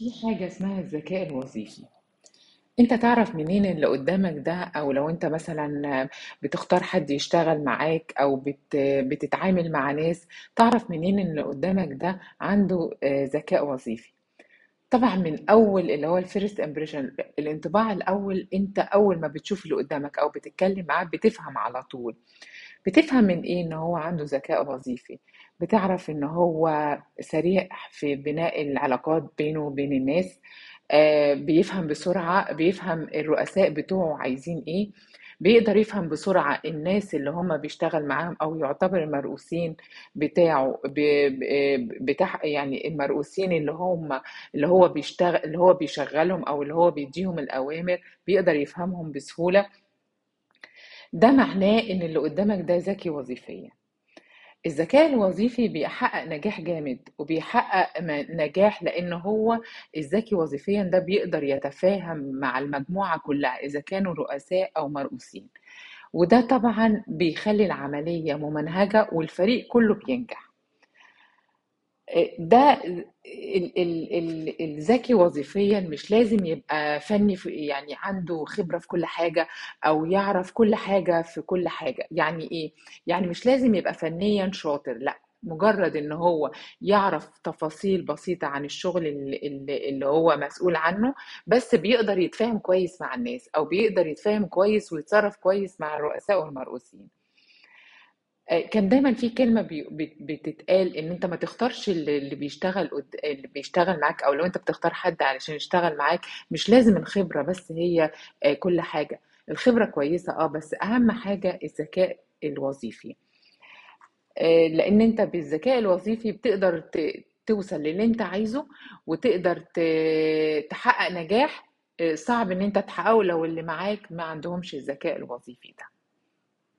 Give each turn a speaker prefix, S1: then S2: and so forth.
S1: في حاجة اسمها الذكاء الوظيفي. أنت تعرف منين اللي قدامك ده؟ أو لو أنت مثلا بتختار حد يشتغل معاك أو بت بتتعامل مع ناس تعرف منين اللي قدامك ده عنده آه، ذكاء وظيفي. طبعا من أول اللي هو ال first impression الانطباع الأول أنت أول ما بتشوف اللي قدامك أو بتتكلم معاه بتفهم على طول. بتفهم من إيه إن هو عنده ذكاء وظيفي؟ بتعرف إن هو سريع في بناء العلاقات بينه وبين الناس آه، بيفهم بسرعة بيفهم الرؤساء بتوعه عايزين إيه بيقدر يفهم بسرعة الناس اللي هم بيشتغل معاهم أو يعتبر المرؤوسين بتاعه بتاع يعني المرؤوسين اللي هم اللي هو بيشتغل اللي هو بيشغلهم أو اللي هو بيديهم الأوامر بيقدر يفهمهم بسهولة. ده معناه إن اللي قدامك ده ذكي وظيفيا. الذكاء الوظيفي بيحقق نجاح جامد وبيحقق نجاح لأن هو الذكي وظيفيا ده بيقدر يتفاهم مع المجموعة كلها إذا كانوا رؤساء أو مرؤوسين. وده طبعا بيخلي العملية ممنهجة والفريق كله بينجح. ده ال- ال- ال- الذكي وظيفيا مش لازم يبقى فني في يعني عنده خبرة في كل حاجة أو يعرف كل حاجة في كل حاجة. يعني إيه؟ يعني مش لازم يبقى فنيا شاطر لأ. مجرد إن هو يعرف تفاصيل بسيطة عن الشغل اللي, هو مسؤول عنه بس بيقدر يتفاهم كويس مع الناس أو بيقدر يتفاهم كويس ويتصرف كويس مع الرؤساء والمرؤوسين كان دايما في بت- بتتقال إن أنت ما تختارش اللي بيشتغل اللي بيشتغل معاك أو لو أنت بتختار حد علشان يشتغل معاك مش لازم الخبرة بس هي آه، كل حاجة. الخبرة كويسة آه بس أهم حاجة الذكاء الوظيفي. آه، لأن أنت بالذكاء الوظيفي بتقدر توصل للي أنت عايزه وتقدر تحقق نجاح آه، صعب إن أنت تحققه لو اللي معاك ما عندهمش الذكاء الوظيفي ده.